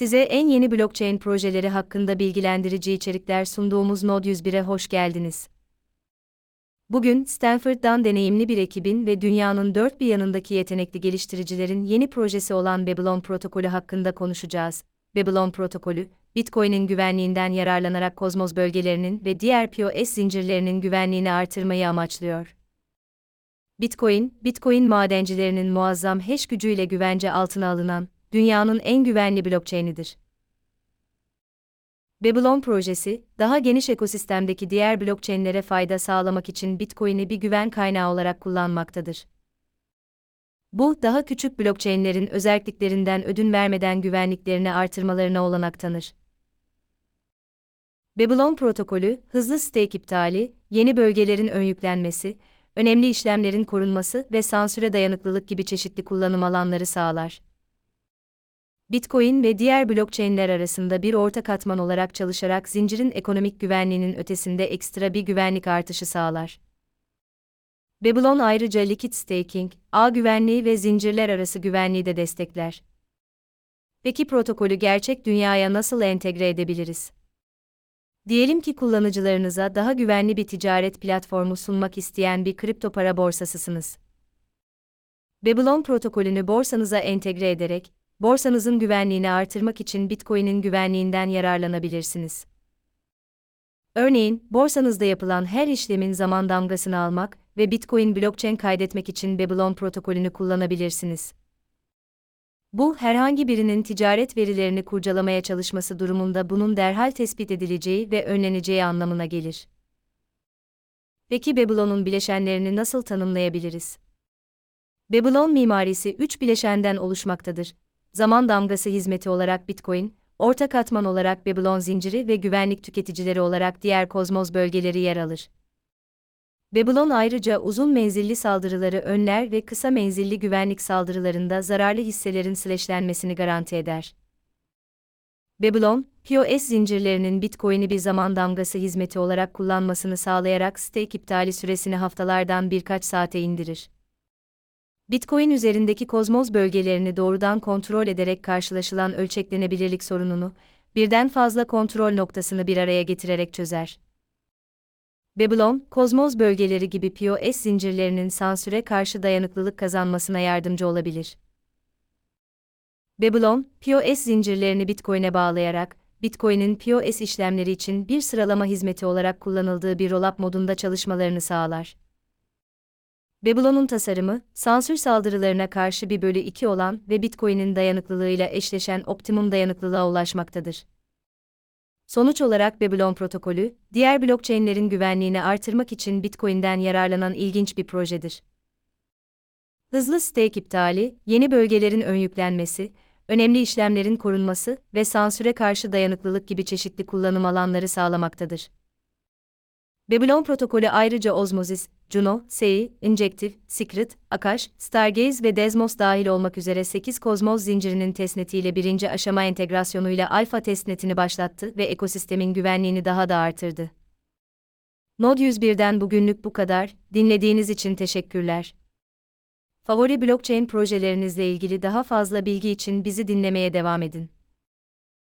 Size en yeni blockchain projeleri hakkında bilgilendirici içerikler sunduğumuz Node 101'e hoş geldiniz. Bugün Stanford'dan deneyimli bir ekibin ve dünyanın dört bir yanındaki yetenekli geliştiricilerin yeni projesi olan Babylon protokolü hakkında konuşacağız. Babylon protokolü, Bitcoin'in güvenliğinden yararlanarak kozmos bölgelerinin ve diğer POS zincirlerinin güvenliğini artırmayı amaçlıyor. Bitcoin, Bitcoin madencilerinin muazzam hash gücüyle güvence altına alınan, dünyanın en güvenli blockchain'idir. Babylon projesi, daha geniş ekosistemdeki diğer blockchain'lere fayda sağlamak için Bitcoin'i bir güven kaynağı olarak kullanmaktadır. Bu, daha küçük blockchain'lerin özelliklerinden ödün vermeden güvenliklerini artırmalarına olanak tanır. Babylon protokolü, hızlı stake iptali, yeni bölgelerin ön yüklenmesi, önemli işlemlerin korunması ve sansüre dayanıklılık gibi çeşitli kullanım alanları sağlar. Bitcoin ve diğer blockchain'ler arasında bir orta katman olarak çalışarak zincirin ekonomik güvenliğinin ötesinde ekstra bir güvenlik artışı sağlar. Babylon ayrıca liquid staking, ağ güvenliği ve zincirler arası güvenliği de destekler. Peki protokolü gerçek dünyaya nasıl entegre edebiliriz? Diyelim ki kullanıcılarınıza daha güvenli bir ticaret platformu sunmak isteyen bir kripto para borsasısınız. Babylon protokolünü borsanıza entegre ederek, borsanızın güvenliğini artırmak için Bitcoin'in güvenliğinden yararlanabilirsiniz. Örneğin, borsanızda yapılan her işlemin zaman damgasını almak ve Bitcoin blockchain kaydetmek için Babylon protokolünü kullanabilirsiniz. Bu, herhangi birinin ticaret verilerini kurcalamaya çalışması durumunda bunun derhal tespit edileceği ve önleneceği anlamına gelir. Peki Babylon'un bileşenlerini nasıl tanımlayabiliriz? Babylon mimarisi üç bileşenden oluşmaktadır. Zaman damgası hizmeti olarak Bitcoin, orta katman olarak Babylon zinciri ve güvenlik tüketicileri olarak diğer kozmos bölgeleri yer alır. Babylon ayrıca uzun menzilli saldırıları önler ve kısa menzilli güvenlik saldırılarında zararlı hisselerin slashlenmesini garanti eder. Babylon, POS zincirlerinin Bitcoin'i bir zaman damgası hizmeti olarak kullanmasını sağlayarak stake iptali süresini haftalardan birkaç saate indirir. Bitcoin üzerindeki kozmoz bölgelerini doğrudan kontrol ederek karşılaşılan ölçeklenebilirlik sorununu, birden fazla kontrol noktasını bir araya getirerek çözer. Babylon, kozmoz bölgeleri gibi POS zincirlerinin sansüre karşı dayanıklılık kazanmasına yardımcı olabilir. Babylon, POS zincirlerini Bitcoin'e bağlayarak, Bitcoin'in POS işlemleri için bir sıralama hizmeti olarak kullanıldığı bir rollup modunda çalışmalarını sağlar. Babylon'un tasarımı, sansür saldırılarına karşı 1 bölü 2 olan ve Bitcoin'in dayanıklılığıyla eşleşen optimum dayanıklılığa ulaşmaktadır. Sonuç olarak Babylon protokolü, diğer blockchain'lerin güvenliğini artırmak için Bitcoin'den yararlanan ilginç bir projedir. Hızlı stake iptali, yeni bölgelerin ön yüklenmesi, önemli işlemlerin korunması ve sansüre karşı dayanıklılık gibi çeşitli kullanım alanları sağlamaktadır. Babylon protokolü ayrıca Osmosis, Juno, SEI, Injective, Secret, Akash, Stargaze ve Desmos dahil olmak üzere 8 kozmoz zincirinin testnetiyle birinci aşama entegrasyonuyla alfa testnetini başlattı ve ekosistemin güvenliğini daha da artırdı. Node 101'den bugünlük bu kadar, dinlediğiniz için teşekkürler. Favori blockchain projelerinizle ilgili daha fazla bilgi için bizi dinlemeye devam edin.